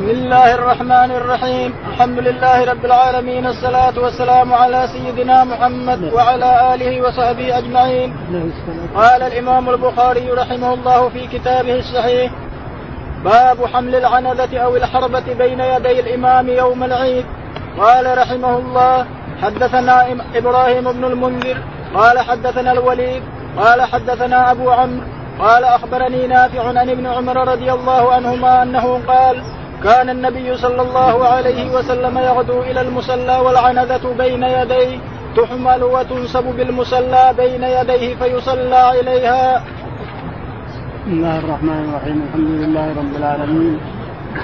بسم الله الرحمن الرحيم. الحمد لله رب العالمين الصلاة والسلام على سيدنا محمد وعلى آله وصحبه أجمعين. قال الإمام البخاري رحمه الله في كتابه الصحيح باب حمل العنزة أو الحربة بين يدي الإمام يوم العيد. قال رحمه الله حدثنا إبراهيم بن المنذر. قال حدثنا الوليد. قال حدثنا أبو عمرو. قال أخبرني نافع عن ابن عمر رضي الله عنهما أنه قال كان النبي صلى الله عليه وسلم يغدو إلى المصلى والعنزة بين يديه تحمل وتنسب بالمصلى بين يديه فيصلى إليها. بسم الله الرحمن الرحيم. الحمد لله رب العالمين.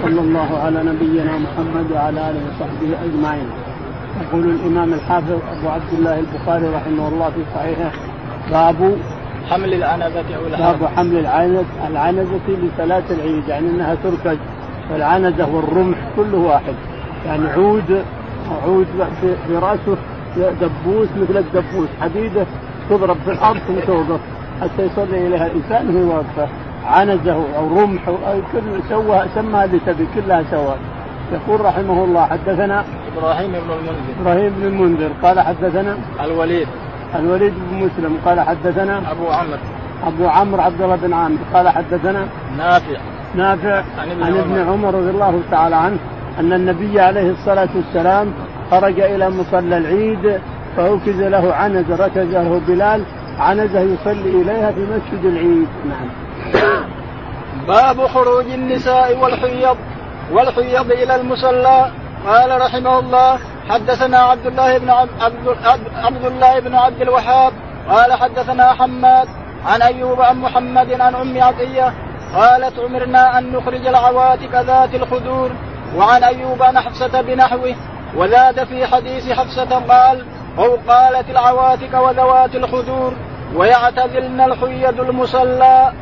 صلى الله على نبينا محمد وعلى آله وصحبه أجمعين. يقول الإمام الحافظ أبو عبد الله البخاري رحمه الله في صحيحه باب حمل العنزة أو باب حمل العنزة العنزة لصلاة العيد يعني إنها تركز والعنزة والرمح كله واحد. يعني عود عود في رأسه دبوس مثل الدبوس. حديده تضرب في الأرض ثم توقف. حتى يصلي إليها الإنسان وهي واقفة. عنزة أو رمح أو كل سوى سماها اللي تبي كلها سواء يقول رحمه الله حدثنا إبراهيم بن المنذر. إبراهيم بن المنذر. قال حدثنا الوليد. الوليد بن مسلم. قال حدثنا أبو عمرو. أبو عمرو عبد الله بن عامر. قال حدثنا نافع. نافع عن ابن, عن ابن عمر رضي الله تعالى عنه أن النبي عليه الصلاة والسلام خرج إلى مصلى العيد فأوكز له عنز ركز له بلال عنزه يصلي إليها في مسجد العيد. نعم. باب خروج النساء والحيض والحيض إلى المصلى. قال رحمه الله حدثنا عبد الله بن عبد, عبد الله بن عبد الوهاب قال حدثنا حماد عن أيوب عن محمد عن أم عطية قالت أمرنا أن نخرج العواتق ذات الخدور وعن أيوب عن حفصه بنحوه وزاد في حديث حفصة قال أو قالت العواتق وذوات الخدور ويعتزلن الحيض المصلى.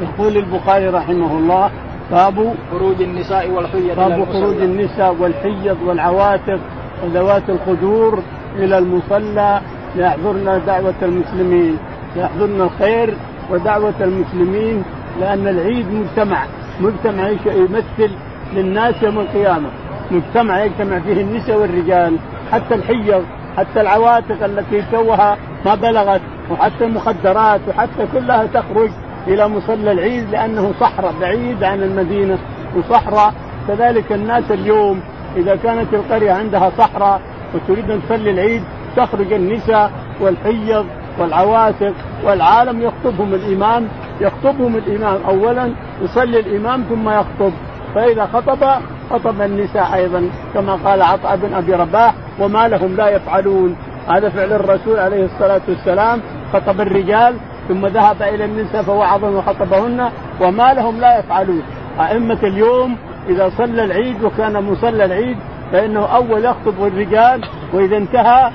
يقول البخاري رحمه الله باب خروج النساء والحيض باب خروج النساء والحيض والعواتق وذوات الخدور إلى المصلى ليحضرن دعوة المسلمين. يحضرن الخير ودعوة المسلمين لأن العيد مجتمع مجتمع يمثل للناس يوم القيامة. مجتمع يجتمع فيه النساء والرجال حتى الحيض حتى العواتق التي توها ما بلغت وحتى المخدرات وحتى كلها تخرج إلى مصلى العيد لأنه صحراء بعيد عن المدينة وصحراء كذلك الناس اليوم إذا كانت القرية عندها صحراء وتريد أن تصلي العيد تخرج النساء والحيض والعواتق والعالم يخطبهم الإمام يخطبهم الإمام اولا يصلي الإمام ثم يخطب. فإذا خطب خطب النساء أيضا كما قال عطاء بن أبي رباح وما لهم لا يفعلون. هذا فعل الرسول عليه الصلاة والسلام. خطب الرجال ثم ذهب إلى النساء فوعظهم وخطبهن. وما لهم لا يفعلون. أئمة اليوم إذا صلى العيد وكان مصلى العيد فإنه أول يخطب الرجال وإذا انتهى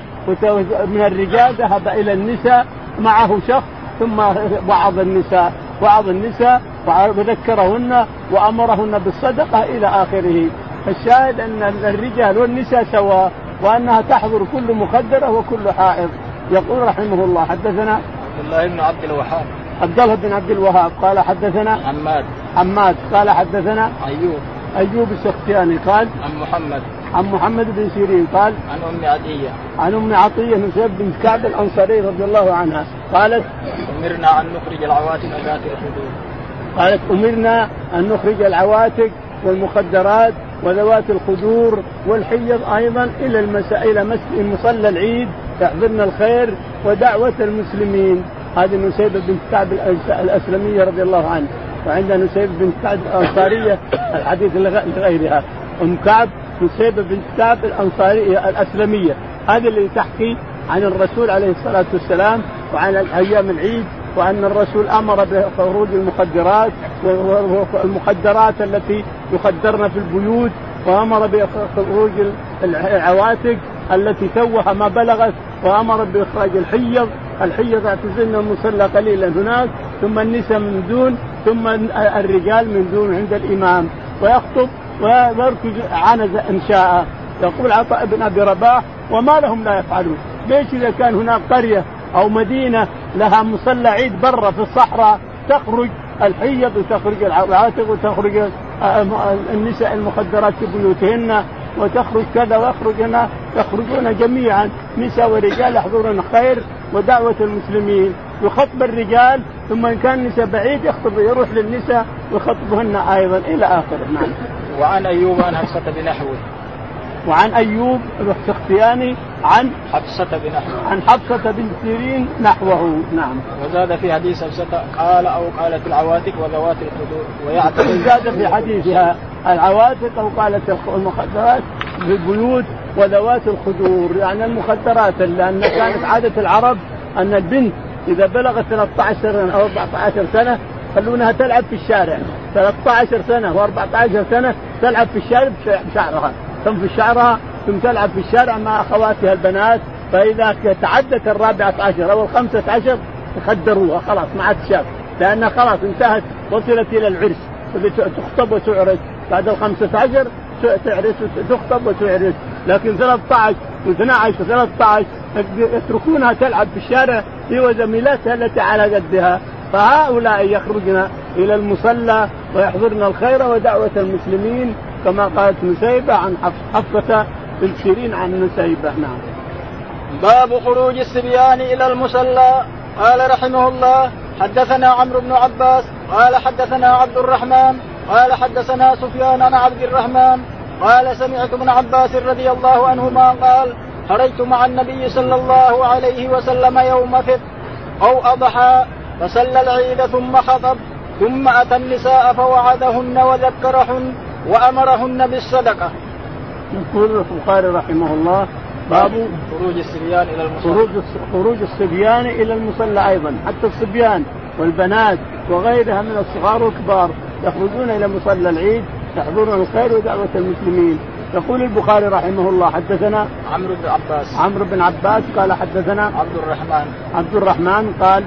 من الرجال ذهب إلى النساء معه شخص ثم وعظ النساء وعظ النساء وذكرهن وأمرهن بالصدقة إلى آخره. فالشاهد أن الرجال والنساء سواء وأنها تحضر كل مخدرة وكل حائض. يقول رحمه الله حدثنا عبد الله بن عبد الوهاب. عبد الله بن عبد الوهاب قال حدثنا حماد حماد قال حدثنا أيوب. أيوب السختياني قال عن محمد. عن محمد بن سيرين قال عن أم عطية. عن أم عطية نسيب بنت كعب الأنصاري رضي الله عنها قالت أمرنا أن نخرج العواتق ذات الخدود قالت أمرنا أن نخرج العواتق والمخدرات وذوات الخدور والحيض أيضا إلى المساء إلى مصلى العيد يحضرن الخير ودعوة المسلمين. هذه نسيبه بنت كعب الأسلمية رضي الله عنها وعندنا نسيبه بنت كعب الأنصارية الحديث لغيرها أم كعب نسيبه بنت كعب الأنصارية الأسلمية. هذه اللي تحكي عن الرسول عليه الصلاة والسلام وعن أيام العيد وأن الرسول أمر بخروج المخدرات والمخدرات التي يخدرن في البيوت وأمر بخروج العواتق التي توها ما بلغت وأمر بإخراج الحيض. الحيض اعتزلن المصلى قليلا هناك ثم النساء من دون ثم الرجال من دون عند الإمام ويخطب ويركز عنز ان شاء يقول عطاء بن أبي رباح وما لهم لا يفعلون. ليش إذا كان هناك قرية أو مدينة لها مصلى عيد برا في الصحراء تخرج الحيض وتخرج العاتق وتخرج النساء المخدرات في بيوتهن وتخرج كذا ويخرج هنا يخرجون جميعا. نساء ورجال يحضرون الخير ودعوة المسلمين. يخطب الرجال ثم إن كان النساء بعيد يخطب يروح للنساء ويخطبهن أيضا إلى آخره. نعم. وعن أيوب عن حفصة بنحوه وعن أيوب السختياني عن حفصة بنحوه عن حفصة بن سيرين نحوه. نعم. وزاد في حديث حفصة قال أو قالت العواتق وذوات الخدور ويعتقد زاد في حديثها العواتق أو قالت المخدرات بالبيوت وذوات الخدور يعني المخدرات لأن كانت عادة العرب أن البنت إذا بلغت 13 سنه أو 14 سنة يخلونها تلعب في الشارع. 13 سنة و14 سنة تلعب في الشارع بشعرها. تنفش شعرها ثم تلعب في الشارع مع أخواتها البنات. فإذا تعدت الرابعة عشر أو الخمسة عشر خدروها خلاص ما عاد شاب. لأنها خلاص انتهت وصلت إلى العرس تخطب وتعرس بعد الخمسة عشر تعرس تخطب وتعرس لكن 13 و12 و13 يتركونها تلعب في الشارع هي وزميلاتها التي على قدها. فهؤلاء يخرجن إلى المصلى ويحضرن الخير ودعوة المسلمين كما قالت نسيبة عن حفصة بن سيرين عن نسيبة. نعم. باب خروج الصبيان إلى المصلى. قال رحمه الله حدثنا عمرو بن عباس قال حدثنا عبد الرحمن قال حدثنا سفيان عن عبد الرحمن قال سمعت ابن عباس رضي الله عنهما قال خرجت مع النبي صلى الله عليه وسلم يوم فطر أو أضحى فصلى العيد ثم خطب ثم أتى النساء فوعدهن وذكرهن وأمرهن بالصدقة. يقول البخاري رحمه الله باب خروج الصبيان إلى المصلى خروج خروج الصبيان إلى المصلى أيضا حتى الصبيان والبنات وغيرها من الصغار والكبار يخرجون إلى مصلى العيد يحضرون الخير ودعوة المسلمين. يقول البخاري رحمه الله حدثنا عمرو بن عباس. عمرو بن عباس قال حدثنا عبد الرحمن. عبد الرحمن قال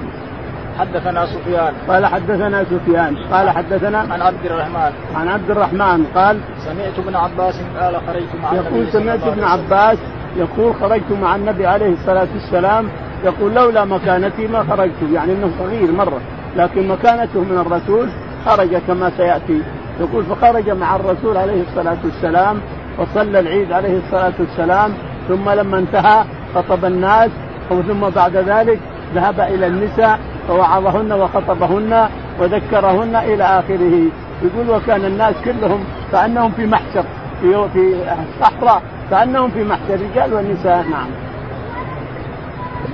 حدثنا سفيان. قال حدثنا سفيان. قال حدثنا عن عبد الرحمن. عن عبد الرحمن قال سمعت ابن عباس قال خرجت مع يقول سمعت ابن عباس يقول خرجت مع النبي عليه الصلاة والسلام. يقول لولا مكانتي ما خرجت يعني إنه صغير مرة لكن مكانته من الرسول خرج كما سيأتي. يقول فخرج مع الرسول عليه الصلاة والسلام وصلى العيد عليه الصلاة والسلام ثم لما انتهى خطب الناس ثم بعد ذلك ذهب إلى النساء فوعظهن وخطبهن وذكرهن إلى آخره. يقول وكان الناس كلهم كانهم في محشر في في صحراء كانهم في محشر الرجال والنساء نعم.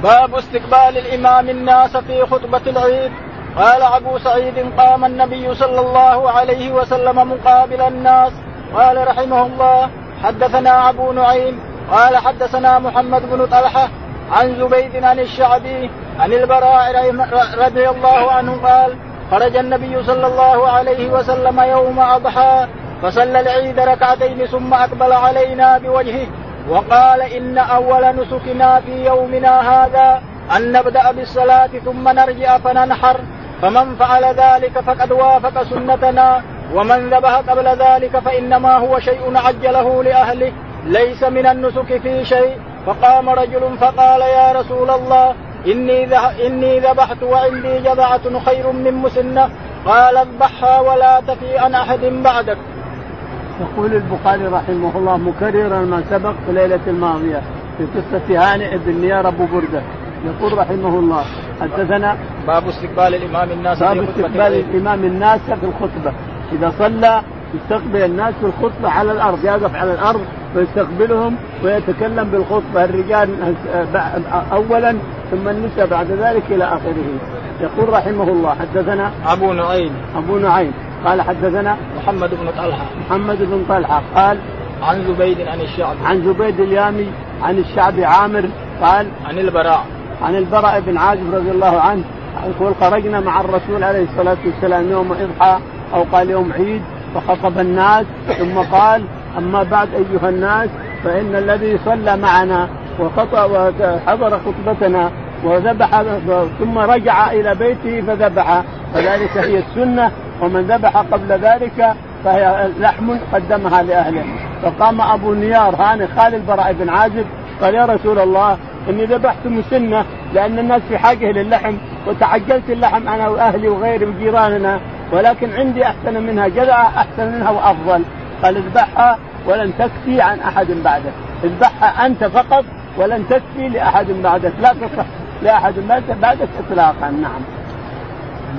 باب استقبال الإمام الناس في خطبة العيد. قال أبو سعيد قام النبي صلى الله عليه وسلم مقابل الناس. قال رحمه الله حدثنا أبو نعيم قال حدثنا محمد بن طلحة عن زبيد عن الشعبي عن البراء رضي الله عنه قال خرج النبي صلى الله عليه وسلم يوم أضحى فصلى العيد ركعتين ثم أقبل علينا بوجهه وقال إن أول نسكنا في يومنا هذا أن نبدأ بالصلاة ثم نرجع فننحر. فمن فعل ذلك فقد وافق سنتنا ومن ذبح قبل ذلك فإنما هو شيء عجله لأهله ليس من النسك في شيء. فقام رجل فقال يا رسول الله إني إني ذبحت وعندي جذعة خير من مسنة. قال اذبحها ولا تفي عن أحد بعدك. يقول البخاري رحمه الله مكررا ما سبق في ليلة الماضية في قصة هانئ بن نيار أبو بردة. يقول رحمه الله حدثنا باب استقبال الإمام الناس باب استقبال الإمام الناس في الخطبة. إذا صلى يستقبل الناس في الخطبة على الأرض يقف على الأرض ويستقبلهم ويتكلم بالخطبة. الرجال أولا ثم النساء بعد ذلك إلى آخره. يقول رحمه الله حدثنا أبو نعيم. أبو نعيم. قال حدثنا محمد بن طلحة. محمد بن طلحة قال عن زبيد عن الشعبي. عن زبيد اليامي عن الشعبي عامر قال عن البراء. عن البراء بن عازب رضي الله عنه يقول خرجنا مع الرسول عليه الصلاة والسلام يوم إضحى أو قال يوم عيد فخطب الناس ثم قال أما بعد أيها الناس فإن الذي صلى معنا وحضر خطبتنا وذبح ثم رجع إلى بيته فذبح فذلك هي السنة ومن ذبح قبل ذلك فهي لحم قدمها لأهله. فقام أبو نيار هاني خال البراء بن عازب قال يا رسول الله إني ذبحت مسنة لأن الناس في حاجة للحم وتعجلت اللحم أنا وأهلي وغيري وجيراننا ولكن عندي أحسن منها جذعه أحسن منها وأفضل. قال اذبحها ولن تكفي عن أحد بعدك اذبحها أنت فقط ولن تكفي لأحد بعدك لا تصح لأحد بعدك اطلاقا. نعم.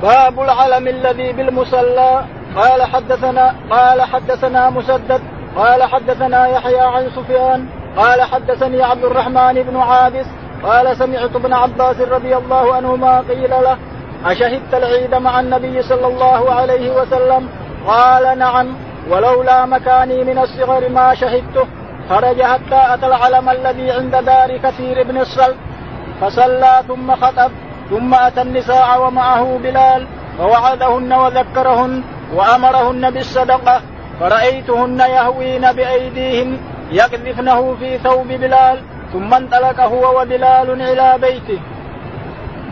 باب العلم الذي بالمصلى. قال حدثنا قال حدثنا مسدد قال حدثنا يحيى عن سفيان قال حدثني عبد الرحمن بن عابس قال سمعت ابن عباس رضي الله عنهما قيل له أشهدت العيد مع النبي صلى الله عليه وسلم؟ قال نعم ولولا مكاني من الصغر ما شهدته خرج حتى أتى العلم الذي عند دار كثير بن الصلب فصلى ثم خطب ثم أتى النساء ومعه بلال فوعدهن وذكرهن وأمرهن بالصدقة فرأيتهن يهوين بأيديهن يقذفنه في ثوب بلال ثم انطلق هو وبلال إلى بيته.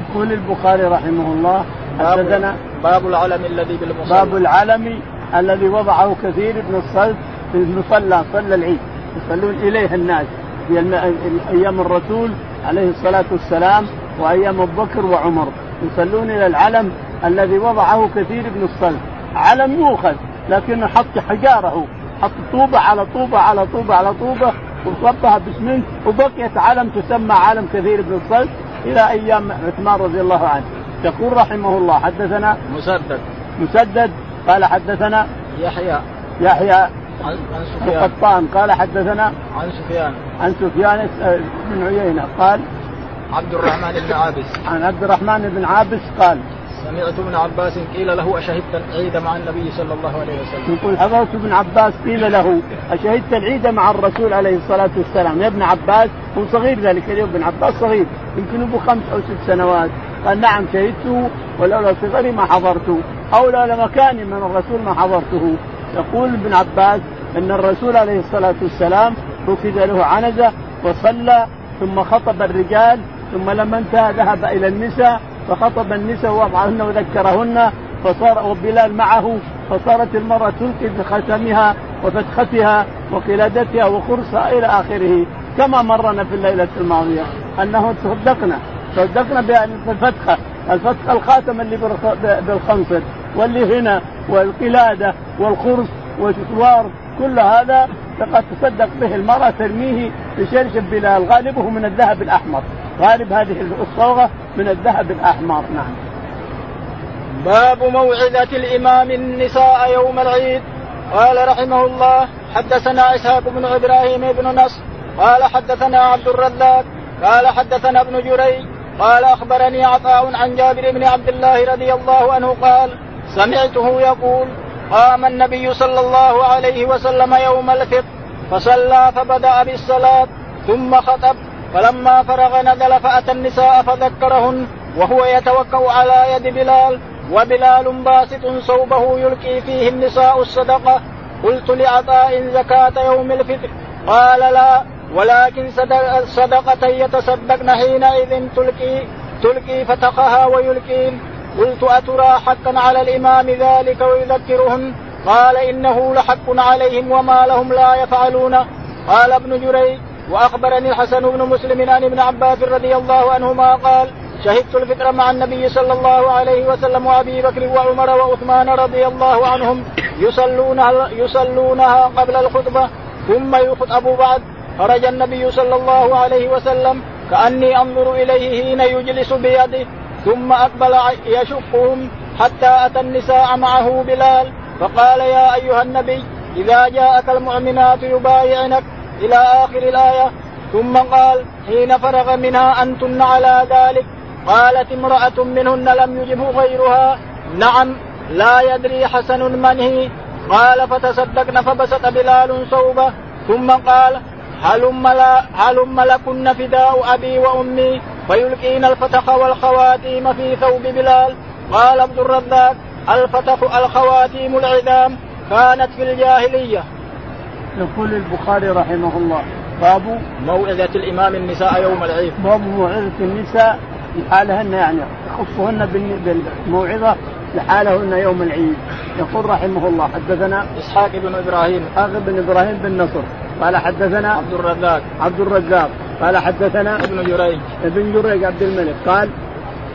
يقول البخاري رحمه الله حدثنا باب العلم الذي بالمصلى. باب العلم الذي وضعه كثير بن الصلب في المصلى صلى العيد. يصلون إليه الناس في أيام الرسول عليه الصلاة والسلام وأيام ابو بكر وعمر. يصلون إلى العلم الذي وضعه كثير بن الصلب. علم يؤخذ لكنه حط حجارة حط طوبة على طوبة على طوبة على طوبة وصبها باسمنت وبقيت علم تسمى علم كثير بن الصلب إلى أيام عثمان رضي الله عنه. يقول رحمه الله حدثنا مسدد. مسدد قال حدثنا يحيى. يحيى عن سفيان. القطان قال حدثنا عن سفيان. عن سفيان بن عيينة قال عبد الرحمن بن عابس. عن عبد الرحمن بن عابس قال سمعت ابن عباس قيل له أشهدت العيد مع النبي صلى الله عليه وسلم. يقول حضرت ابن عباس قيل له أشهدت العيد مع الرسول عليه الصلاة والسلام. يا ابن عباس هو صغير ذلك اليوم ابن عباس صغير يمكن أبو خمس أو ست سنوات. قال نعم شهدته ولولا صغري ما حضرته أو لولا مكاني من الرسول ما حضرته. يقول ابن عباس أن الرسول عليه الصلاة والسلام ركز له عنزة وصلى ثم خطب الرجال ثم لما انتهى ذهب إلى النساء فخطب النساء ووضعهن وذكرهن فصار وبلال معه فصارت المرأة تلقي بختمها وفتختها وقلادتها وخرصها إلى آخره كما مرنا في الليلة الماضية أنه تصدقنا صدقنا بالفتخة الفتخة الخاتم اللي بالخنصر واللي هنا والقلادة والخرص والشوار كل هذا لقد تصدق به المرأة ترميه بشرشف بلال غالبه من الذهب الأحمر. غالب هذه الصوغة من الذهب الأحمر نعم. باب موعظة الإمام النساء يوم العيد. قال رحمه الله حدثنا إسحاق بن إبراهيم بن نصر. قال حدثنا عبد الرزاق. قال حدثنا ابن جريج. قال أخبرني عطاء عن جابر بن عبد الله رضي الله عنه قال سمعته يقول قام النبي صلى الله عليه وسلم يوم الفطر فصلى فبدأ بالصلاة ثم خطب فلما فرغ نزل فأتى النساء فذكرهن وهو يتوكأ على يد بلال وبلال باسط صوبه يلقي فيه النساء الصدقة. قلت لعطاء زكاة يوم الفطر. قال لا ولكن صدقة يتصدقن حينئذ تلقي تلقي فتخها ويلقين قلت أترى حقا على الإمام ذلك ويذكرهن؟ قال إنه لحق عليهم وما لهم لا يفعلون. قال ابن جريج وأخبرني الحسن بن مسلم عن ابن عباس رضي الله عنهما قال شهدت الفطر مع النبي صلى الله عليه وسلم وأبي بكر وعمر وعثمان رضي الله عنهم يصلونها يصلونها قبل الخطبة ثم يخطب بعد. خرج النبي صلى الله عليه وسلم كأني أنظر إليه حين يجلس بيده ثم أقبل يشقهم حتى أتى النساء معه بلال فقال يا أيها النبي إذا جاءك المؤمنات يبايعنك إلى آخر الآية. ثم قال حين فرغ منها أنتن على ذلك قالت امرأة منهن لم يجبه غيرها. نعم لا يدري حسن من هي. قال فتصدقن فبسط بلال صوبه. ثم قال هلم لا هلم لكن فداء أبي وأمي فيلقين الفتخ والخواتيم في ثوب بلال. قال عبد الرزاق الفتخ الخواتيم العظام كانت في الجاهلية. يقول البخاري رحمه الله. باب موعظة الإمام النساء يوم العيد. باب موعظة النساء لحالهن يعني يخصهن بالموعظة لحالهن يوم العيد. يقول رحمه الله حدثنا إسحاق بن إبراهيم. إسحاق بن إبراهيم بن نصر. قال حدثنا عبد الرزاق. عبد الرزاق. قال حدثنا ابن جريج. ابن جريج عبد الملك. قال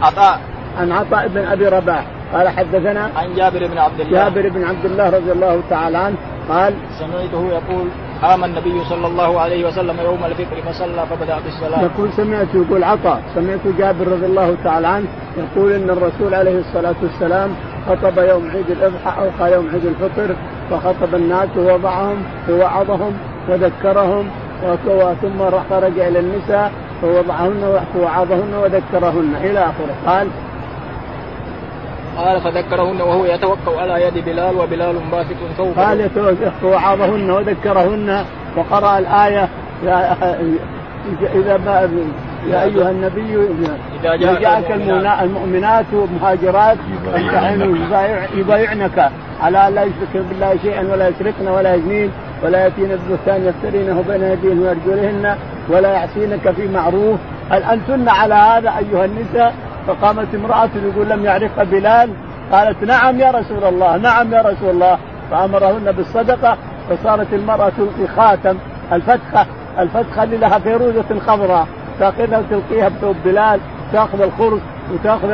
عطاء. عن عطاء بن أبي رباح. قال حدثنا عن جابر بن عبد الله. جابر بن عبد الله رضي الله تعالى عنه قال سمعته يقول قام النبي صلى الله عليه وسلم يوم الفطر فصلى فبدأ بالصلاة. يقول سمعت يقول عطاء. سمعت جابر رضي الله تعالى عنه يقول إن الرسول عليه الصلاة والسلام خطب يوم عيد الأضحى أو يوم عيد الفطر فخطب الناس ووضعهم ووعظهم وذكرهم ثم خرج إلى النساء فوضعهن ووعظهن وذكرهن. إلى آخره. قال قال فذكرهن وهو يتوكا على يد بلال وبلال باسط ثوبه. قال يتوكا وعظهن وذكرهن وقرأ الآية. يا إذا ما يا أيها النبي إذا جاءك المؤمنات. مهاجرات يبايعنك. على لا يشركن بالله شيئا ولا يشركن ولا يزنين ولا يأتين ببهتان يفترينه بين ايديهن وارجلهن ولا يعصينك في معروف. هل أنتن على هذا أيها النساء؟ فقامت امرأة يقول لم يعرفها بلال قالت نعم يا رسول الله نعم يا رسول الله. فأمرهن بالصدقة فصارت المرأة تلقي خاتم. الفتخه الفتخه اللي لها فيروزه خضراء. تأخذها وتلقيها بثوب بلال تأخذ الخرس وتأخذ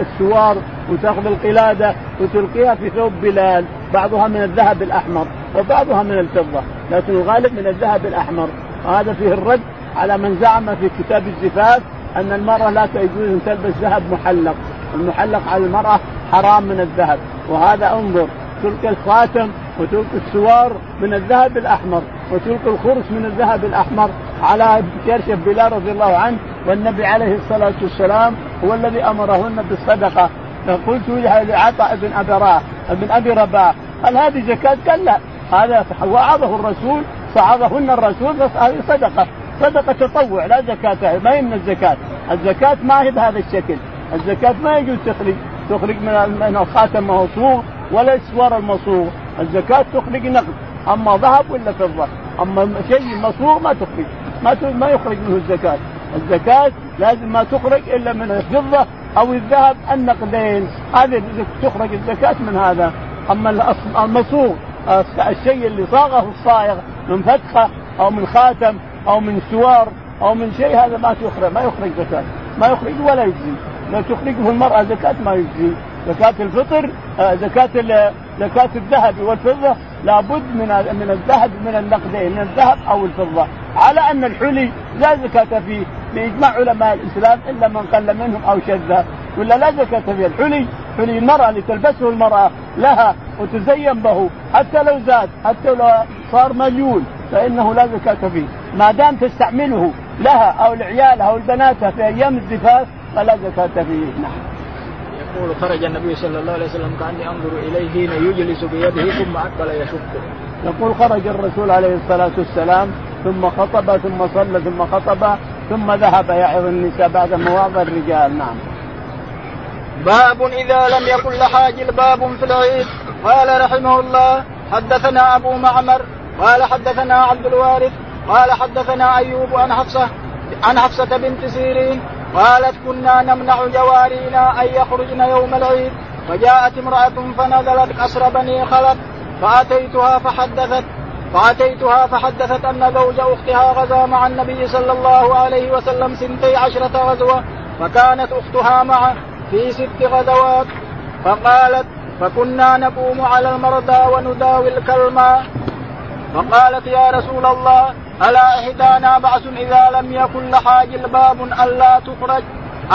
السوار وتأخذ القلادة وتلقيها في ثوب بلال. بعضها من الذهب الأحمر وبعضها من الفضة. لكن الغالب من الذهب الأحمر. وهذا فيه الرد على من زعم في كتاب الزفاف أن المرأة لا يجوز إن تلبس ذهب محلق. المحلق على المرأة حرام من الذهب. وهذا انظر تلقي الخاتم وتلقي السوار من الذهب الأحمر وتلقي الخرس من الذهب الأحمر على كرشف بلال رضي الله عنه والنبي عليه الصلاة والسلام هو الذي أمرهن بالصدقة. فقلت لعطاء بن أبي ابن أبي رباح هل هذه زكاة؟ قال لا. هذا وعظه الرسول صعظهن الرسول صدقة. صدقة تطوع لا زكاة ما هي من الزكاة. الزكاة ما هي بهذا الشكل. الزكاة ما يجوز تخرج تخرج من الخاتم موصوغ ولا السوار المصوغ الزكاة تخرج نقد أما ذهب ولا فضة؟ أما شيء مصوغ ما تخرج ما ما يخرج منه الزكاة. الزكاة لازم ما تخرج إلا من الفضة أو الذهب النقدين. هذه تخرج الزكاة من هذا. أما المصوغ الشيء اللي صاغه الصائغ من فتخه أو من خاتم أو من سوار أو من شيء هذا ما تخرج ما يخرج زكاة. ما يخرج ولا يجزي. لو تخرجه المرأة زكاة ما يجزي. زكاة الفطر آه، زكاة زكاة الذهب والفضة لابد من من الذهب من النقدين من الذهب أو الفضة. على أن الحلي لا زكاة فيه باجماع علماء الإسلام إلا من قل منهم أو شذ. ولا لا زكاة فيه. الحلي حلي المرأة اللي تلبسه المرأة لها وتزين به. حتى لو زاد حتى لو صار مليون. فإنه لا زكاة فيه. ما دام تستعمله لها أو لعيالها أو لبناتها في أيام الزفاف فلا زكاة فيه. نعم. يقول خرج النبي صلى الله عليه وسلم كأني أنظر إليه حين يجلس بيده ثم أقبل يشقه. يقول خرج الرسول عليه الصلاة والسلام ثم خطب ثم صلى ثم خطب ثم ذهب يعظ النساء بعد مواضع الرجال. نعم. باب إذا لم يكن لحاجل باب في العيد. قال رحمه الله حدثنا أبو معمر قال حدثنا عبد الوارث قال حدثنا أيوب عن حفصة عن حفصة بنت سيرين قالت كنا نمنع جوارينا أن يخرجن يوم العيد فجاءت امرأة فنزلت قصر بني خلف فأتيتها فحدثت فأتيتها فحدثت أن زوج أختها غزا مع النبي صلى الله عليه وسلم سنتي عشرة غزوة فكانت أختها معه في ست غزوات فقالت فكنا نقوم على المرضى ونداوي الكلمة فقالت يا رسول الله ألا إحدانا بعث إذا لم يكن لها جلباب ألا تخرج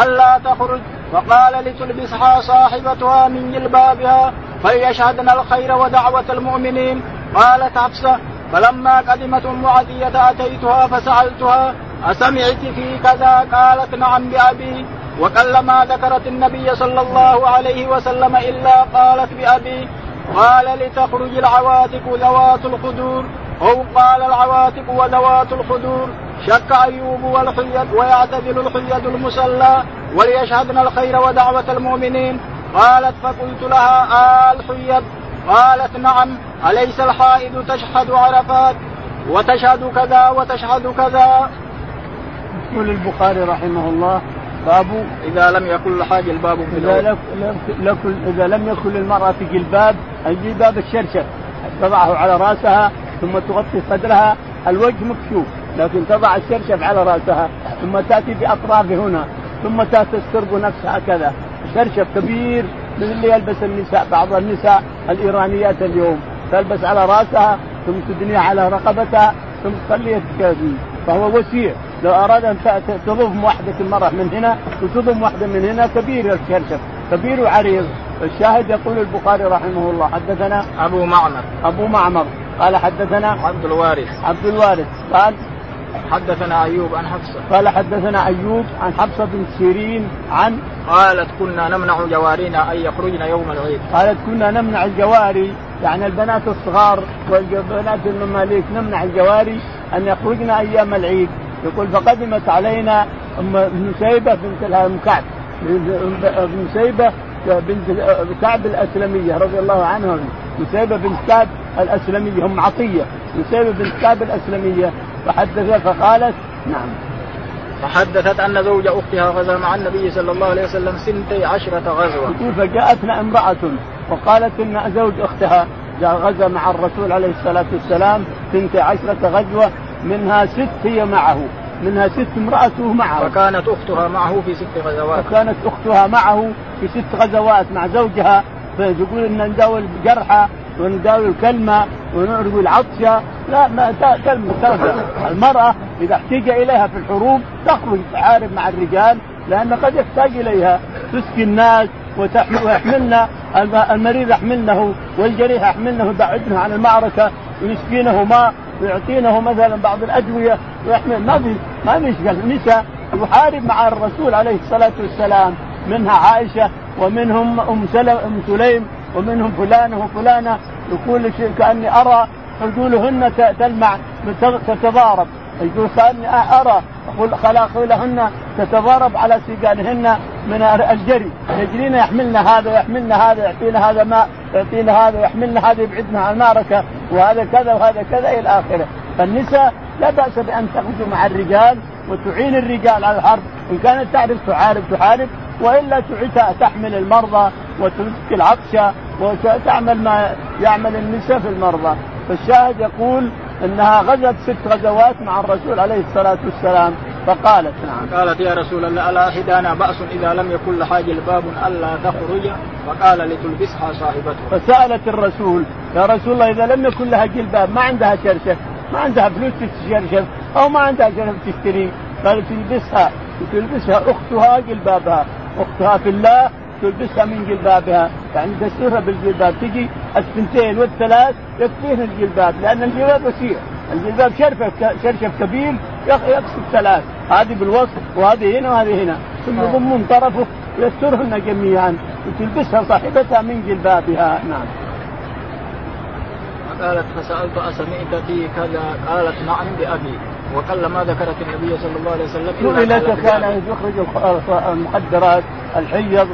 ألا تخرج؟ فقال لتلبسها صاحبتها من جلبابها فليشهدن الخير ودعوة المؤمنين. قالت حفصة فلما قدمت عدية أتيتها فسألتها أسمعت في كذا؟ قالت نعم بأبي. وكلما ذكرت النبي صلى الله عليه وسلم إلا قالت بأبي. قال لتخرج العواتق ذوات الخدور. أو قال العواتق وذوات الخدور. شك أيوب والحيد ويعتزل الحيد المسلى وليشهدن الخير ودعوة المؤمنين. قالت فقلت لها آه الحيد قالت نعم أليس الحائض تشهد عرفات؟ وتشهد كذا وتشهد كذا. يقول البخاري رحمه الله باب إذا لم يكن لحاجة الباب في إذا لكل إذا لم يكن للمرأة جلباب الجلباب الشرشف تضعه على رأسها ثم تغطي صدرها الوجه مكشوف لكن تضع الشرشف على رأسها ثم تأتي باطرافه هنا ثم تسترق نفسها كذا. شرشف كبير مثل اللي يلبس النساء بعض النساء الإيرانيات اليوم تلبس على رأسها ثم تدنيها على رقبتها ثم تصلي فهو وسيع. لو أراد أن تضم واحدة المرأة من هنا وتضم واحدة من هنا كبير الشرشف كبير وعريض. الشاهد يقول البخاري رحمه الله حدثنا أبو معمر. أبو معمر. قال حدثنا عبد الوارث. عبد الوارث. قال حدثنا أيوب عن حفصة. قال حدثنا أيوب عن حفصة بن سيرين عن قالت كنا نمنع جوارينا أن يخرجن يوم العيد. قالت كنا نمنع الجواري يعني البنات الصغار والبنات المماليك نمنع الجواري أن يخرجن أيام العيد. يقول فقدمت علينا أم نسيبه بنت أم كعب. أم نسيبه بنت كعب الأسلمية رضي الله عنها نسيبه بنت كعب الأسلمية أم عطية. نسيبه بنت كعب الأسلمية. فحدثت فقالت نعم. فحدثت أن زوج أختها غزا مع النبي صلى الله عليه وسلم سنتي عشرة غزوة. فجاءتنا امرأة وقالت إن زوج أختها غزا مع الرسول عليه الصلاة والسلام سنتي عشرة غزوة منها ست هي معه منها ست امرأته معه. وكانت أختها معه في ست غزوات. وكانت أختها معه في ست غزوات مع زوجها فيقول إن نداول الجرحى ونداول الكلمة ونروي العطشة. لا ما كلمه المرأة إذا احتاج إليها في الحروب تخرج تحارب مع الرجال لأن قد يحتاج إليها. تسقي الناس ويحملنا المريض يحملنه والجريح يحملنه يبعدنه عن المعركة ويسقينه ماء ويعطينه مثلا بعض الأدوية ويحمل ما في ما إشكال. نساء يحارب مع الرسول عليه الصلاة والسلام. منها عائشة ومنهم أم سلم أم سليم ومنهم فلانة. وفلانه يقول كأني أرى عجولهن تلمع تتضارب. يقول كأني أرى. خلاخلهن تتضارب على سيقانهن من الجري. يجرين يحملنا هذا يحملنا هذا يعطينا هذا ماء يعطينا هذا يحملنا هذا يبعدنا عن المعركة وهذا كذا وهذا كذا إلى آخره. فالنساء لا بأس بأن تخرج مع الرجال وتعين الرجال على الحرب إن كانت تعرف تحارب تحارب وإلا تحمل المرضى وتسقي العطشه وتعمل ما يعمل النساء في المرضى. فالشاهد يقول إنها غزت ست غزوات مع الرسول عليه الصلاة والسلام. فقالت نعم. قالت يا رسول الله ألا حدانا بأس إذا لم يكن لها جلباب ألا تخرج؟ فقال لتلبسها صاحبته. فسألت الرسول يا رسول الله إذا لم يكن لها جلباب ما عندها شرشف؟ ما عندها فلوس تشرشف؟ أو ما عندها شرف تشتري؟ قالت تلبسها تلبسها أختها جلبابها. أختها في الله تلبسها من جلبابها. يعني تسترها بالجلباب تجي السنتين والثلاث يكفيها الجلباب لأن الجلباب وسيع. الجلباب شرفه شرشف كبير يكسب ثلاث. هذه بالوسط وهذه هنا وهذه هنا. ثم يضمون طرفه يسترهن جميعا. وتلبسها صاحبتها من جلبابها. نعم. قالت فسألت أسمعت في كذا؟ قالت نعم بأبي. وقل ما ذكرت النبي صلى الله عليه وسلم سئلت كان يخرج المخدرات الحيض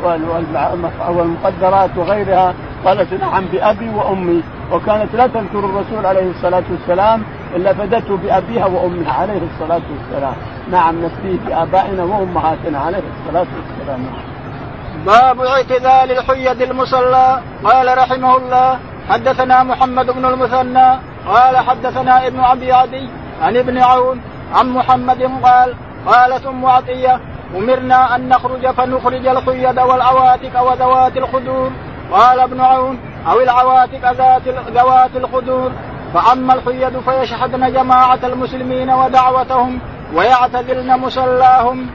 والمخدرات وغيرها. قالت نعم بأبي وأمي. وكانت لا تذكر الرسول عليه الصلاة والسلام إلا فدته بأبيها وأمها عليه الصلاة والسلام. نعم نفديه بآبائنا وأمهاتنا عليه الصلاة والسلام. باب اعتزال الحيض المصلى. قال رحمه الله حدثنا محمد بن المثنى. قال حدثنا ابن أبي عدي عن ابن عون عن محمد قال قالت أم عطية أمرنا أن نخرج فنخرج الحيض والعواتق وذوات الخدور. قال ابن عون أو العواتق ذات ذوات الخدور. فأما الحيض فيشهدن جماعة المسلمين ودعوتهم ويعتزلن مصلاهم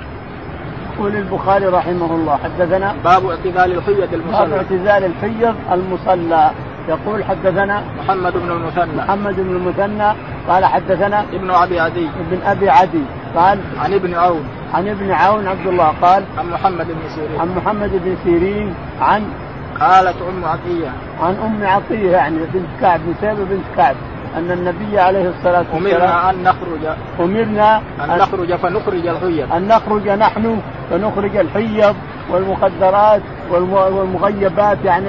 يقول البخاري رحمه الله حدثنا باب اعتزال الحيض المصلى. باب اعتزال الحيض المصلى. يقول حدثنا محمد بن المثنى. محمد بن المثنى قال حدثنا ابن أبي عدي. ابن أبي عدي قال عن ابن عون. عن ابن عون عبد الله قال عن محمد بن سيرين. عن محمد بن سيرين عن قالت أم عطية. عن أم عطية يعني بنت كعب نسيبه بنت كعب أن النبي عليه الصلاة والسلام أمرنا أن نخرج. أمرنا أن, أن نخرج فنخرج الحيض. أن نخرج نحن فنخرج الحيض والمخدرات والمغيبات يعني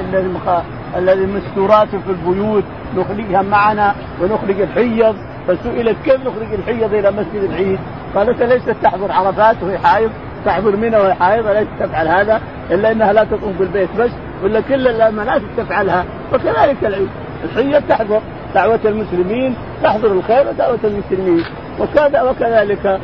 الذي مستورات في البيوت. نخرجها معنا ونخرج الحيض. فسئلت كيف نخرج الحيض إلى مسجد العيد؟ قالت ليست تحضر عرفات وهي حائض؟ تحضر منى وهي حائض؟ ليست تفعل هذا؟ إلا إنها لا تقوم بالبيت بس. ولا كل المناسك تفعلها. وكذلك العيد. الحيض تحضر دعوة المسلمين تحضر الخير ودعوة المسلمين. وكذا وكذلك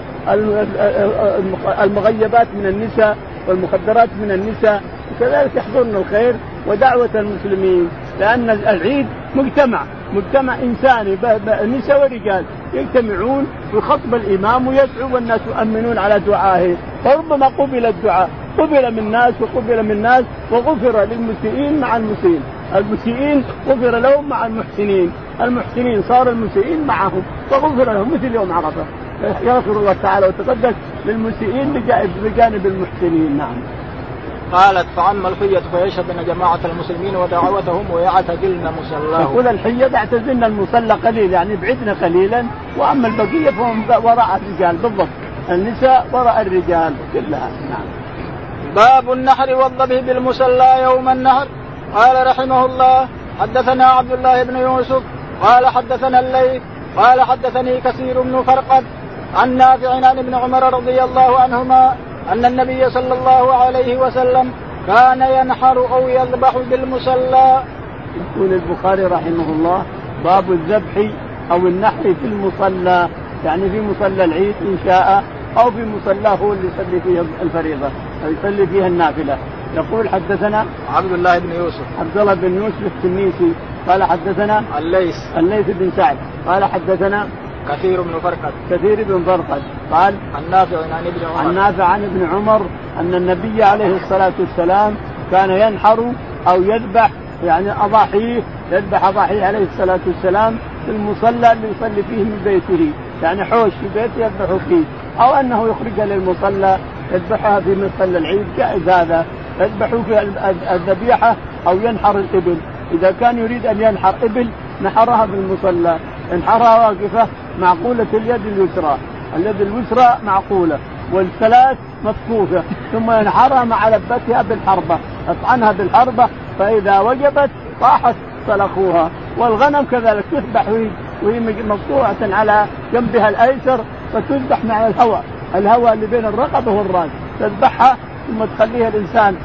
المغيبات من النساء والمخدرات من النساء. وكذلك يحضرن الخير ودعوة المسلمين. لأن العيد مجتمع. مجتمع إنساني. نساء ورجال يجتمعون. ويخطب الإمام ويدعو والناس يؤمنون على دعائه. فربما قبل الدعاء. قبل من ناس وقبل من ناس وغفر للمسيئين مع المسيئين. المسيئين غفر لهم مع المحسنين. المحسنين صار المسيئين معهم وغفر لهم مثل يوم عرفة. يغفر الله تعالى وتقدس للمسيئين بجانب المحسنين. نعم. قالت فعم الحية فيشهدن جماعة المسلمين ودعوتهم ويعتزلن مصلاه. تقول الحية يعتزلن المصلى قليل يعني بعدنا قليلا. وأما البقية فهم وراء الرجال بالضبط. النساء وراء الرجال كلها. نعم. باب النحر والذبح بالمصلى يوم النحر. قال رحمه الله حدثنا عبد الله بن يوسف قال حدثنا الليث قال حدثني كثير بن فرقد عن نافع عن ابن عمر رضي الله عنهما أن النبي صلى الله عليه وسلم كان ينحر أو يذبح بالمصلى يقول البخاري رحمه الله باب الذبح أو النحر في المصلى يعني في مصلى العيد إن شاء أو في مصلاه هو اللي يصلي فيه الفريضة. أو يصلي فيها النافلة. يقول حدثنا عبد الله بن يوسف. عبد الله بن يوسف التنيسي قال حدثنا الليث. الليث بن سعد. قال حدثنا كثير بن فرقد. كثير بن فرقد. قال عن نافع عن ابن عمر. عن نافع عن ابن عمر أن النبي عليه الصلاة والسلام كان ينحر أو يذبح يعني أضاحيه يذبح أضاحيه عليه الصلاة والسلام في المصلى اللي يصلي فيه من بيته. يعني حوش في بيته يذبح فيه. أو أنه يخرجها للمصلى يذبحها في مصلى العيد جائز هذا. يذبح في الذبيحة أو ينحر الإبل. إذا كان يريد أن ينحر إبل نحرها في المصلى. انحرها واقفة معقولة اليد اليسرى. اليد اليسرى معقولة. والثلاث مفكوكه ثم ينحرها مع لبتها بالحربة. اطعنها بالحربة فإذا وجبت طاحت سلخوها. والغنم كذلك تذبح وهي مقطوعة على جنبها الأيسر فتذبح مع الهواء. الهواء اللي بين الرقبة والراس تذبحها ثم تخليها الإنسان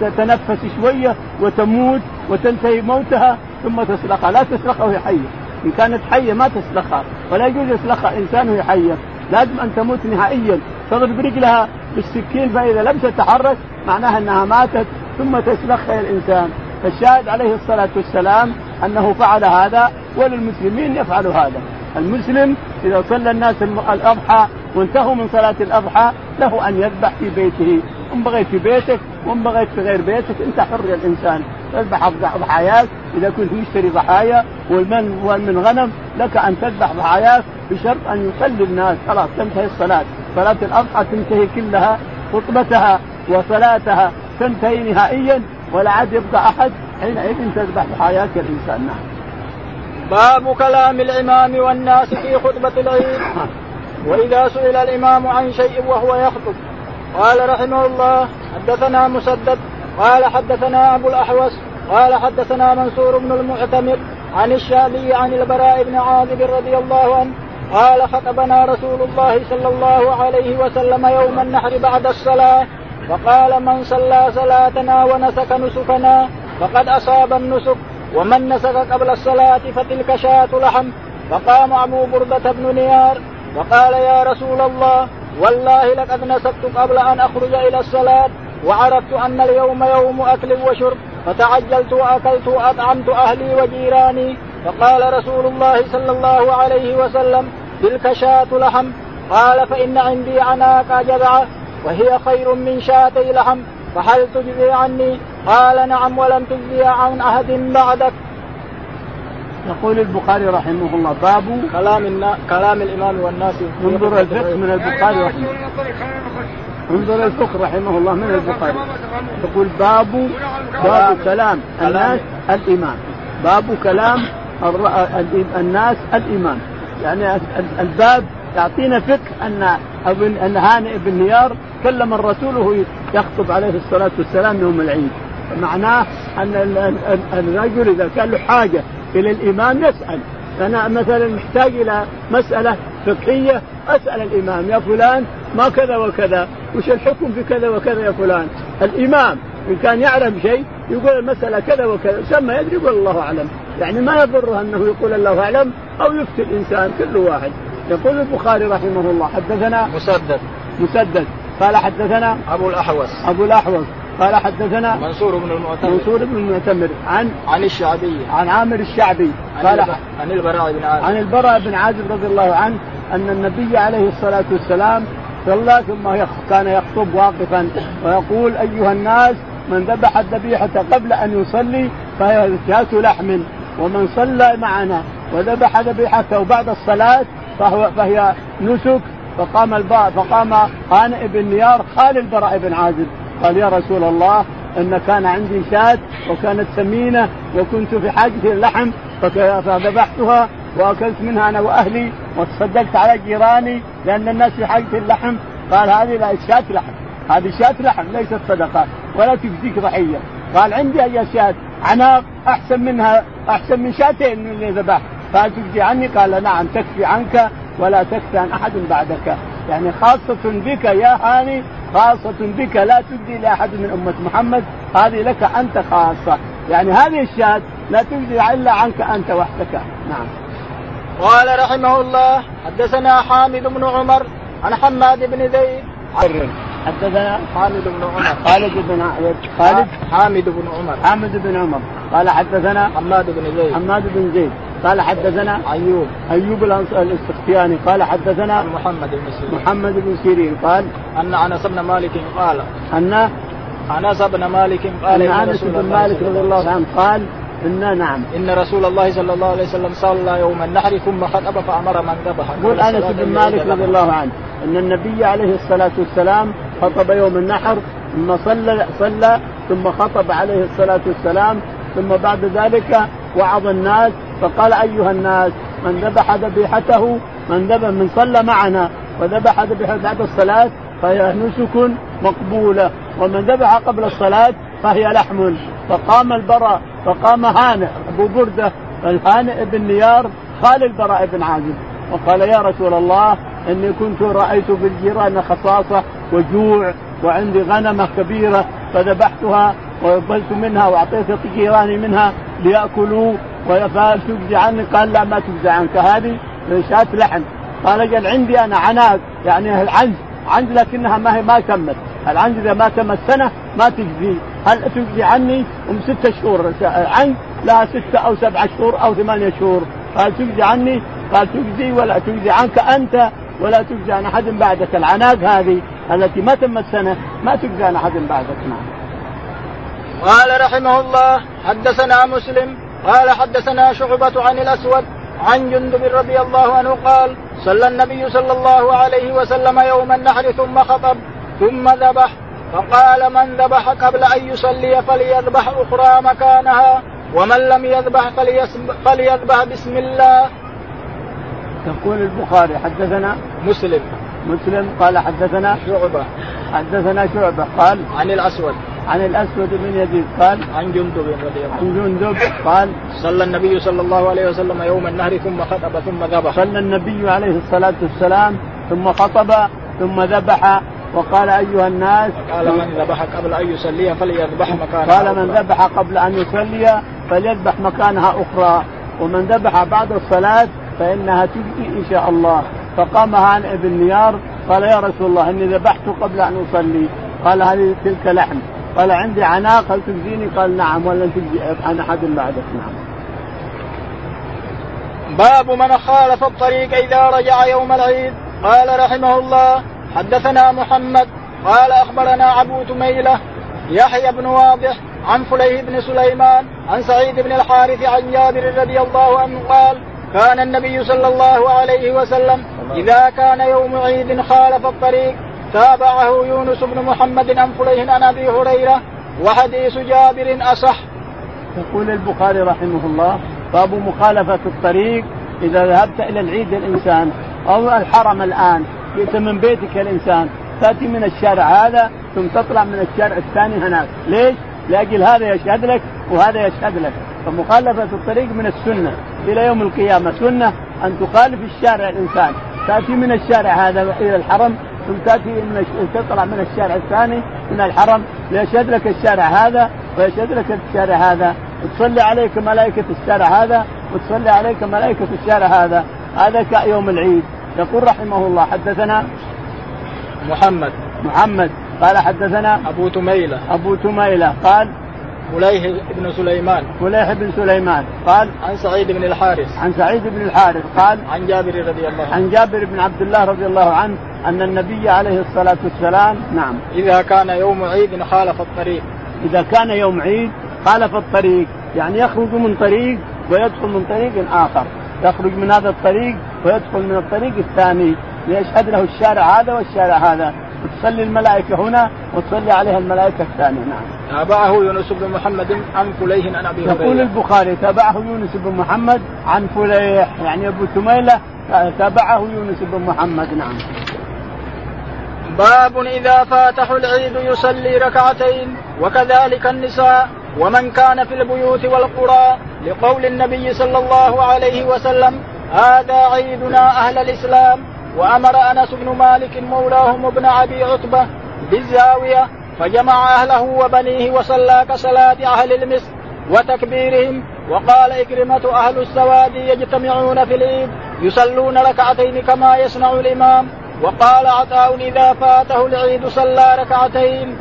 تتنفس شوية وتموت وتنتهي موتها ثم تسلخها. لا تسلخها وهي حية. إن كانت حية ما تسلخها. ولا يجوز يسلخها إنسان وهي حية. لازم أن تموت نهائيا. تضرب رجلها بالسكين فإذا لم تتحرك معناها إنها ماتت ثم تسلخها الإنسان. فالشاهد عليه الصلاة والسلام أنه فعل هذا وللمسلمين يفعل هذا. المسلم إذا صلى الناس الأضحى وانتهوا من صلاة الأضحى له أن يذبح في بيته. إن بغيت في بيتك وإن بغيت في غير بيتك أنت حر يا الإنسان. تذبح ضحاياك إذا كنت مشتري ضحايا والمن والمن غنم لك أن تذبح ضحاياك بشرط أن يصلي الناس. خلاص تنتهي الصلاة. صلاة الأضحى تنتهي كلها خطبتها وصلاتها تنتهي نهائيا ولا عاد يبقى أحد حينئذ تذبح ضحاياك الإنسان. نعم. باب كلام الإمام والناس في خطبة العيد. وإذا سئل الإمام عن شيء وهو يخطب قال رحمه الله حدثنا مسدد قال حدثنا أبو الأحوص قال حدثنا منصور بن المعتمر عن الشعبي عن البراء بن عازب رضي الله عنه قال خطبنا رسول الله صلى الله عليه وسلم يوم النحر بعد الصلاة فقال من صلى صلاتنا ونسك نسكنا فقد أصاب النسك ومن نسك قبل الصلاة فتلك شاة لحم فقام أبو بردة بن نيار وقال يا رسول الله والله لقد نسكت قبل أن أخرج إلى الصلاة وعرفت أن اليوم يوم أكل وشرب فتعجلت وأكلت وأطعمت أهلي وجيراني فقال رسول الله صلى الله عليه وسلم تلك شاة لحم قال فإن عندي عناق جذعه وهي خير من شاتي لحم فهل تجزي عني؟ قال نعم ولم تجزي عن عهد بعدك. يقول البخاري رحمه الله باب كلام النا... كلام الإمام والناس. انظر الفقه من البخاري رحمه انظر الفقه رحمه الله من البخاري. يقول باب باب كلام. الناس الامام باب كلام الناس الامام يعني الباب يعطينا فقه أن ابن أن هانئ بن نيار كلم الرسول وهو يخطب عليه الصلاة والسلام يوم العيد. معناه أن الرجل إذا كان له حاجة إلى الإمام يسأل. أنا مثلا محتاج إلى مسألة فقهية أسأل الإمام يا فلان ما كذا وكذا وش الحكم في كذا وكذا يا فلان؟ الإمام إن كان يعلم شيء يقول المسألة كذا وكذا سمى يدري يقول الله أعلم. يعني ما يضره أنه يقول الله أعلم أو يفتي الإنسان كل واحد. يقول البخاري رحمه الله حدثنا مسدد. مسدد. قال حدثنا أبو الأحوص. أبو الأحوص. قال حدثنا منصور بن المعتمر. منصور بن المعتمر عن عن الشعبي. عن عامر الشعبي. قال عن البراء بن عازب. عن البراء بن عازب رضي الله عنه أن النبي عليه الصلاة والسلام صلى ثم كان يخطب واقفا ويقول أيها الناس من ذبح الذبيحة قبل أن يصلي فهي شاة لحم ومن صلى معنا وذبح ذبيحته بعد الصلاة فهو فهي نسك فقام الباء فقام هانئ بن نيار خال البراء بن عازب. قال يا رسول الله إن كان عندي شاة وكانت سمينة وكنت في حاجة اللحم فذبحتها وأكلت منها أنا وأهلي وتصدقت على جيراني لأن الناس في حاجة اللحم قال هذه لا شاة لحم. هذه شاة لحم ليست صدقة ولا تجزيك ضحية. قال عندي اي شاة عناق أحسن منها أحسن من شاتين من اللي ذبح قال تجزي عني؟ قال نعم تكفي عنك ولا تكفي عن أحد بعدك. يعني خاصة بك يا هاني خاصة بك. لا تجزي لأحد من أمة محمد هذه لك أنت خاصة. يعني هذه الشاة لا تجزي إلا عنك أنت وحدك. نعم. قال رحمه الله حدثنا حامد بن عمر عن حماد بن زيد. حدثنا حامد بن عمر. خالد بن خالد؟ حامد بن عمر. حامد بن عمر. قال حدثنا حماد بن زيد. حماد بن زيد. قال حدثنا أيوب. أيوب الاستختياني قال حدثنا محمد بن سيرين. محمد بن سيرين قال أن أنس بن مالك قال أن أنس بن مالك قال أن أنس بن مالك رضي الله عنه قال إن نعم. إن رسول الله صلى الله عليه وسلم صلى يوم النحر ثم خطب فأمر من ذبح. يقول أنس بن مالك رضي الله عنه أن النبي عليه الصلاة والسلام خطب يوم النحر ثم صلى صلى ثم خطب عليه الصلاة والسلام ثم بعد ذلك وعظ الناس فقال أيها الناس من ذبح ذبيحته من ذبح من صلى معنا وذبح ذبيحة بعد الصلاة فهي نسك مقبولة. ومن ذبح قبل الصلاة فهي لحم. فقام البراء فقام هانئ أبو بردة الهانئ بن نيار خال البراء بن عازب. وقال يا رسول الله إني كنت رأيت في الجيران خصاصة وجوع وعندي غنمه كبيرة فذبحتها وقبلت منها وأعطيت جيراني منها ليأكلوا فهل تجزي عني؟ قال لا ما تجزي عنك. هذه شاة لحم. قال أجل عندي أنا عناق يعني العنز. عنز لكنها ما هي ما تمت. العنز إذا ما تمت سنة ما تجزي. هل تجزي عني؟ أم ستة شهور. عنز لها ستة أو سبعة شهور أو ثمانية شهور. قال تجزي عني؟ قال تجزي ولا تجزي عنك أنت ولا تجزي عن أحد بعدك. العناق هذه التي ما تمت سنة ما تجزي عن أحد بعدك. نعم. قال رحمه الله حدثنا مسلم قال حدثنا شعبة عن الأسود عن جندب رضي الله عنه قال صلى النبي صلى الله عليه وسلم يوم النحر ثم خطب ثم ذبح فقال من ذبح قبل أن يصلي فليذبح أخرى مكانها ومن لم يذبح فليذبح بسم الله. يقول البخاري حدثنا مسلم. مسلم قال حدثنا شعبة. حدثنا شعبة. قال عن الأسود. عن الأسود بن يزيد. قال عن جندب رضي الله عن جندب. قال صلى النبي صلى الله عليه وسلم يوم النهر ثم خطب ثم ذبح. صلى النبي عليه الصلاة والسلام ثم خطب ثم ذبح. وقال أيها الناس قال من ذبح قبل أن يصلي فليذبح مكانها قال من ذبح قبل أن يصلي فليذبح مكانها أخرى. ومن ذبح بعد الصلاة فإنها تجزي إن شاء الله. فقام هانئ بن نيار قال يا رسول الله إني ذبحت قبل أن أصلي. قال هذه تلك لحم. قال عندي عناق هل تجزيني؟ قال نعم ولا تجزي عن أحد بعدك نعم. باب من خالف الطريق إذا رجع يوم العيد. قال رحمه الله حدثنا محمد. قال أخبرنا عبو تميلة يحيى بن واضح عن فليه بن سليمان عن سعيد بن الحارث عن جابر رضي الله عنه قال كان النبي صلى الله عليه وسلم إذا كان يوم عيد خالف الطريق تابعه يونس بن محمد عن فليه عن أبي هريرة وحديث جابر أصح. يقول البخاري رحمه الله باب مخالفة الطريق إذا ذهبت إلى العيد الإنسان أو الحرم الآن جئت من بيتك الإنسان تأتي من الشارع هذا ثم تطلع من الشارع الثاني هناك، ليش؟ لأجل هذا يشهد لك وهذا يشهد لك، فمخالفة الطريق من السنة إلى يوم القيامة، سنة أن تخالف الشارع الإنسان، تأتي من الشارع هذا إلى الحرم ثم تأتي من تطلع من الشارع الثاني من الحرم ليشهد لك الشارع هذا ويشهد لك الشارع هذا. وتصلي عليك ملائكة الشارع هذا وتصلي عليك ملائكة الشارع هذا. هذا كيوم العيد. يقول رحمه الله حدثنا محمد. محمد. قال حدثنا أبو تميلة. أبو تميلة. قال فليح بن سليمان. فليح بن سليمان. قال عن سعيد بن الحارث. عن سعيد بن الحارث. قال عن جابر رضي الله عنه. عن جابر بن عبد الله رضي الله عنه أن النبي عليه الصلاة والسلام نعم. إذا كان يوم عيد خالف الطريق. إذا كان يوم عيد خالف الطريق يعني يخرج من طريق ويدخل من طريق آخر. يخرج من هذا الطريق ويدخل من الطريق الثاني. ليشهد له الشارع هذا والشارع هذا. وتصلي الملائكة هنا وتصلي عليها الملائكة الثانية نعم. تابعه يونس بن محمد عن فليح عن أبي هريرة. يقول البخاري تابعه يونس بن محمد عن فليح يعني أبو تميله تابعه يونس بن محمد نعم. باب إذا فاته العيد يصلي ركعتين وكذلك النساء ومن كان في البيوت والقرى لقول النبي صلى الله عليه وسلم هذا عيدنا أهل الإسلام وأمر أنس بن مالك مولاهم ابن أبي عتبة بالزاوية فجمع أهله وبنيه وصلى كصلاة أهل المصر وتكبيرهم وقال إكرمة أهل السواد يجتمعون في العيد يصلون ركعتين كما يصنع الإمام وقال عطاء إذا فاته العيد صلى ركعتين.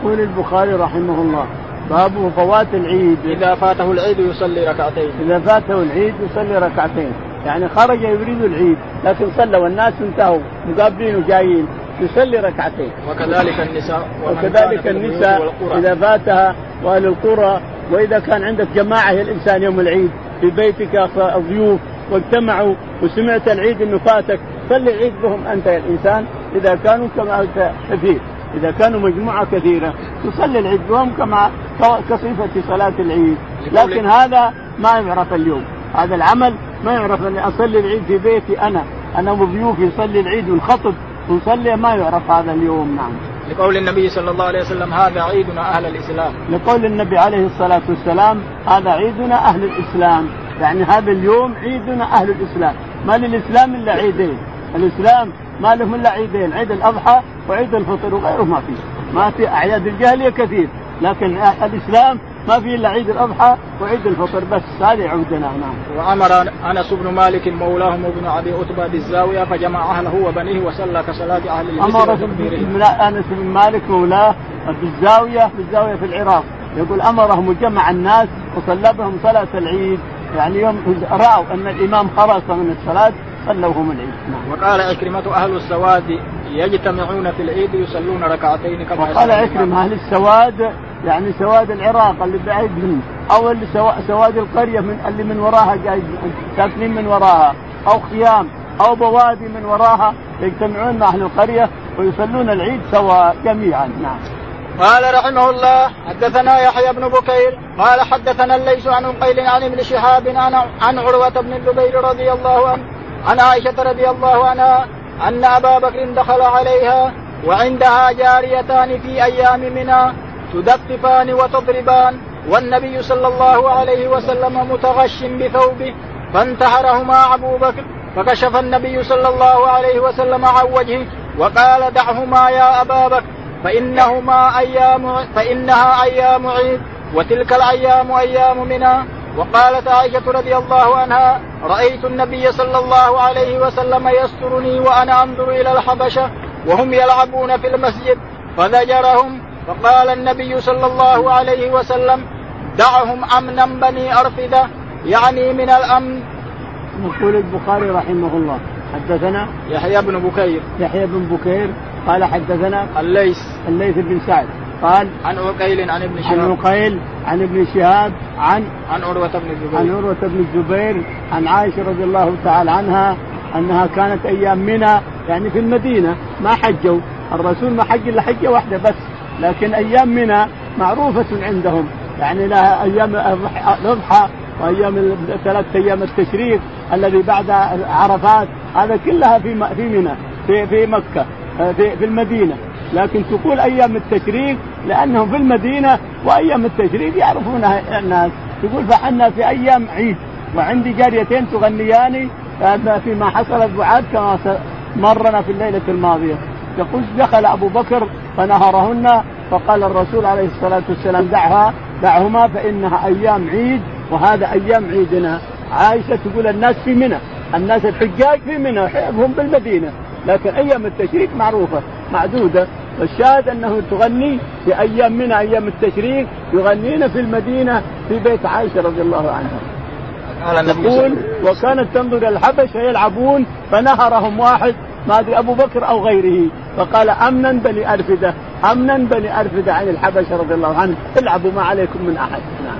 يقول البخاري رحمه الله باب فوات العيد. إذا فاته العيد يصلي ركعتين. إذا فاته العيد يصلي ركعتين. يعني خرج يريد العيد لكن صلى والناس انتهوا مقابلين وجايين يصلي ركعتين. وكذلك النساء وكذلك النساء إذا فاتها وأهل القرى وإذا كان عندك جماعة يا الإنسان يوم العيد في بيتك ضيوف واجتمعوا وسمعت العيد إنه فاتك صلي العيد بهم أنت يا الإنسان إذا كانوا كما كثير. إذا كانوا مجموعة كثيرة تصلي العيد بهم كما كصفة صلاة العيد. لكن هذا ما يعرف اليوم. هذا العمل ما يعرف أني أصلي العيد في بيتي أنا. أنا وضيوفي نصلي العيد ونخطب ونصلي ما يعرف هذا اليوم. نعم. لقول النبي صلى الله عليه وسلم هذا عيدنا أهل الإسلام. لقول النبي عليه الصلاة والسلام هذا عيدنا أهل الإسلام. يعني هذا اليوم عيدنا أهل الإسلام. ما للإسلام إلا عيدين. الإسلام ما لهم إلا عيدين عيد الأضحى وعيد الفطر وغيره ما في. ما في أعياد الجاهلية كثير. لكن الإسلام ما في إلا عيد الأضحى وعيد الفطر بس هذه عودنا نعم. وأمر أنس بن مالك مولاهم ابن أبي عتبه بالزاوية فجمع أهله وبنيه وصلى كصلاة أهل المسجد أمر أنس بن مالك مولاه بالزاوية بالزاوية في العراق. يقول أمرهم وجمع الناس وصلى بهم صلاة العيد. يعني يوم رأوا أن الإمام خرج من الصلاة صلوا هم العيد. نعم. وقال عكرمة أهل السواد يجتمعون في العيد يصلون ركعتين كما وقال عكرمة أهل السواد يعني سواد العراق اللي بعيد منه أو اللي سواد القرية من اللي من وراها ساكنين من وراها أو خيام أو بوادي من وراها يجتمعون مع أهل القرية ويصلون العيد سوا جميعا نعم. قال رحمه الله حدثنا يحيى بن بكير قال حدثنا الليث عن قيل عن ابن شهاب عن عن عروة بن الزبير رضي الله عنه عن عائشة رضي الله عنها أن أبا بكر دخل عليها وعندها جاريتان في أيام منى تدففان وتضربان والنبي صلى الله عليه وسلم متغش بثوبه فانتحرهما أبو بكر فكشف النبي صلى الله عليه وسلم عن وجهه وقال دعهما يا أبا بكر فإنهما أيام فإنها أيام عيد وتلك الأيام أيام منى. وقالت عائشة رضي الله عنها رأيت النبي صلى الله عليه وسلم يسترني وأنا أنظر إلى الحبشة وهم يلعبون في المسجد فزجرهم فقال النبي صلى الله عليه وسلم دعهم أمنا بني أرفدة يعني من الأمن. يقول البخاري رحمه الله حدثنا يحيى بن بكير. يحيى بن بكير قال حدثنا الليث. الليث بن سعد قال عن عقيل عن ابن شهاب. عن عقيل عن ابن شهاب عن عن عروة بن الزبير. عن عروة بن الزبير عن عائشة رضي الله تعالى عنها أنها كانت أيام منى يعني في المدينة ما حجوا. الرسول ما حج إلا حجة واحدة بس. لكن أيام منى معروفة عندهم. يعني لها أيام الأضحى وأيام ثلاث أيام التشريق الذي بعد عرفات. هذا كلها في في منى في في مكة في في المدينة. لكن تقول أيام التشريق لأنهم في المدينة وأيام التشريق يعرفونها الناس. تقول فحنا في أيام عيد وعندي جاريتين تغنيان فيما حصلت بعاد كما مرنا في الليلة الماضية. يقول دخل أبو بكر فنهرهن فقال الرسول عليه الصلاة والسلام دعها دعهما فإنها أيام عيد وهذا أيام عيدنا. عائشة تقول الناس في منى الناس الحجاج في منى هم بالمدينة. لكن أيام التشريك معروفة معدودة. فالشاهد أنه تغني في أيام من أيام التشريق يغنين في المدينة في بيت عائشة رضي الله عنها. يقول وكانت تنظر إلى الحبشة يلعبون فنهرهم واحد ما ادري أبو بكر أو غيره. فقال امنا بني أرفدة امنا بني أرفدة عن الحبشة رضي الله عنه. العبوا ما عليكم من أحد. نعم.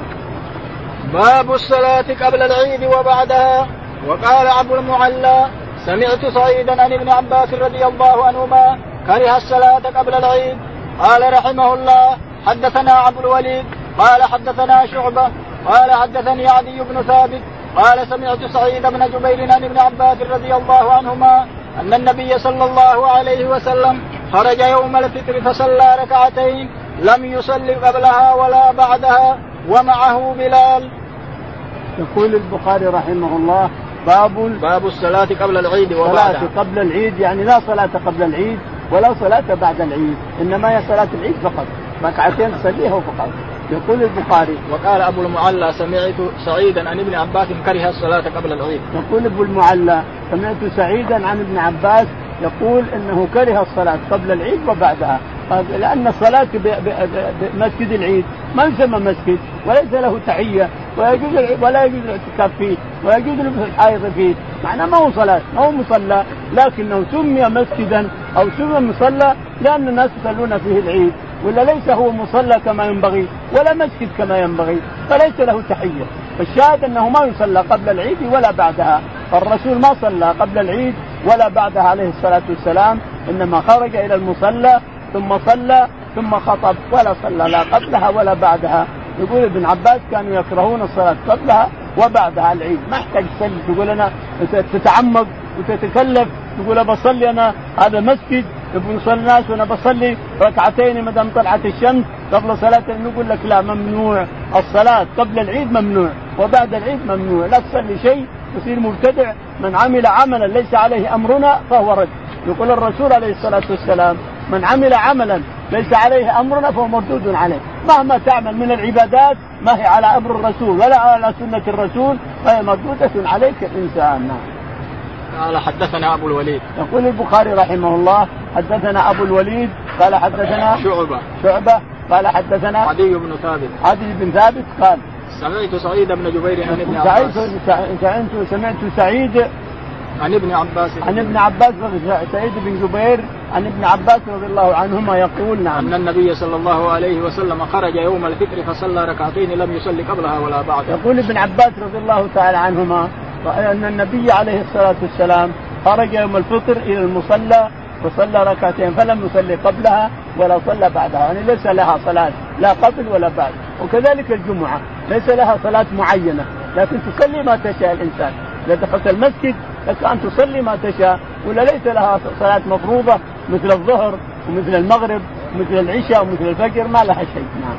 باب الصلاة قبل العيد وبعدها. وقال أبو المعلى سمعت سعيدا عن ابن عباس رضي الله عنهما كره الصلاة قبل العيد. قال رحمه الله حدثنا أبو الوليد قال حدثنا شعبة قال حدثني عدي بن ثابت قال سمعت سعيد بن جبير عن ابن عباس رضي الله عنهما أن النبي صلى الله عليه وسلم خرج يوم الفطر فصلى ركعتين لم يصلي قبلها ولا بعدها ومعه بلال. يقول البخاري رحمه الله باب باب الصلاة قبل العيد وبعدها. الصلاة قبل العيد يعني لا صلاة قبل العيد ولا صلاة بعد العيد إنما هي صلاة العيد فقط ركعتين تصليها فقط. يقول البخاري وقال أبو المعلى سمعت سعيدا عن ابن عباس كره الصلاة قبل العيد. يقول ابو المعلى سمعت سعيدا عن ابن عباس يقول إنه كره الصلاة قبل العيد وبعدها. لأن الصلاة بمسجد العيد ما يسمى مسجد وليس له تحية ولا يجوز ولا يجوز الاعتكاف فيه ولا يجوز لبس الحائض فيه. معناه ما هو صلاة ما هو مصلى لكنه سمي مسجدا أو سمي مصلى لأن الناس يصلون فيه العيد. ولا ليس هو مصلى كما ينبغي ولا مسجد كما ينبغي فليس له تحية. فالشاهد أنه ما يصلى قبل العيد ولا بعدها. فالرسول ما صلى قبل العيد ولا بعدها عليه الصلاة والسلام إنما خرج إلى المصلى ثم صلى ثم خطب ولا صلى لا قبلها ولا بعدها. يقول ابن عباس كانوا يكرهون الصلاة قبلها وبعدها العيد. ما يحتاج تصلي تقول أنا تتعمق وتتكلف. تقول بصلي أنا هذا مسجد. يصلي الناس وأنا بصلي ركعتين ما دام طلعت الشمس قبل صلاة نقول لك لا ممنوع. الصلاة قبل العيد ممنوع وبعد العيد ممنوع. لا تصلي شيء تصير مبتدع. من عمل عملا ليس عليه أمرنا فهو رد. يقول الرسول عليه الصلاة والسلام من عمل عملا ليس عليه أمرنا فهو مردود عليه. مهما تعمل من العبادات ما هي على أمر الرسول ولا على سنة الرسول فهي مردودة عليك الإنسان. نعم. قال حدثنا أبو الوليد. يقول البخاري رحمه الله حدثنا أبو الوليد قال حدثنا شعبة. شعبة قال حدثنا عدي بن ثابت. عدي بن ثابت قال سمعت سعيد بن جبير عن ابن عباس. سمعت سمعت سعيد عن ابن عباس عن ابن عباس سعيد بن جبير عن ابن عباس رضي الله عنهما يقول نعم. أن النبي صلى الله عليه وسلم خرج يوم الفطر فصلى ركعتين لم يصلي قبلها ولا بعدها يقول ابن عباس رضي الله تعالى عنهما أن النبي عليه الصلاة والسلام خرج يوم الفطر إلى المصلى وصلى ركعتين فلم يصلي قبلها ولا صلى بعدها. يعني ليس لها صلاة لا قبل ولا بعد. وكذلك الجمعة ليس لها صلاة معينة لكن تصلي ما تشاء الإنسان. إذا دخلت المسجد لك أن تصلي ما تشاء ولا ليس لها صلاة مفروضة مثل الظهر ومثل المغرب ومثل العشاء ومثل الفجر ما لها شيء. نعم.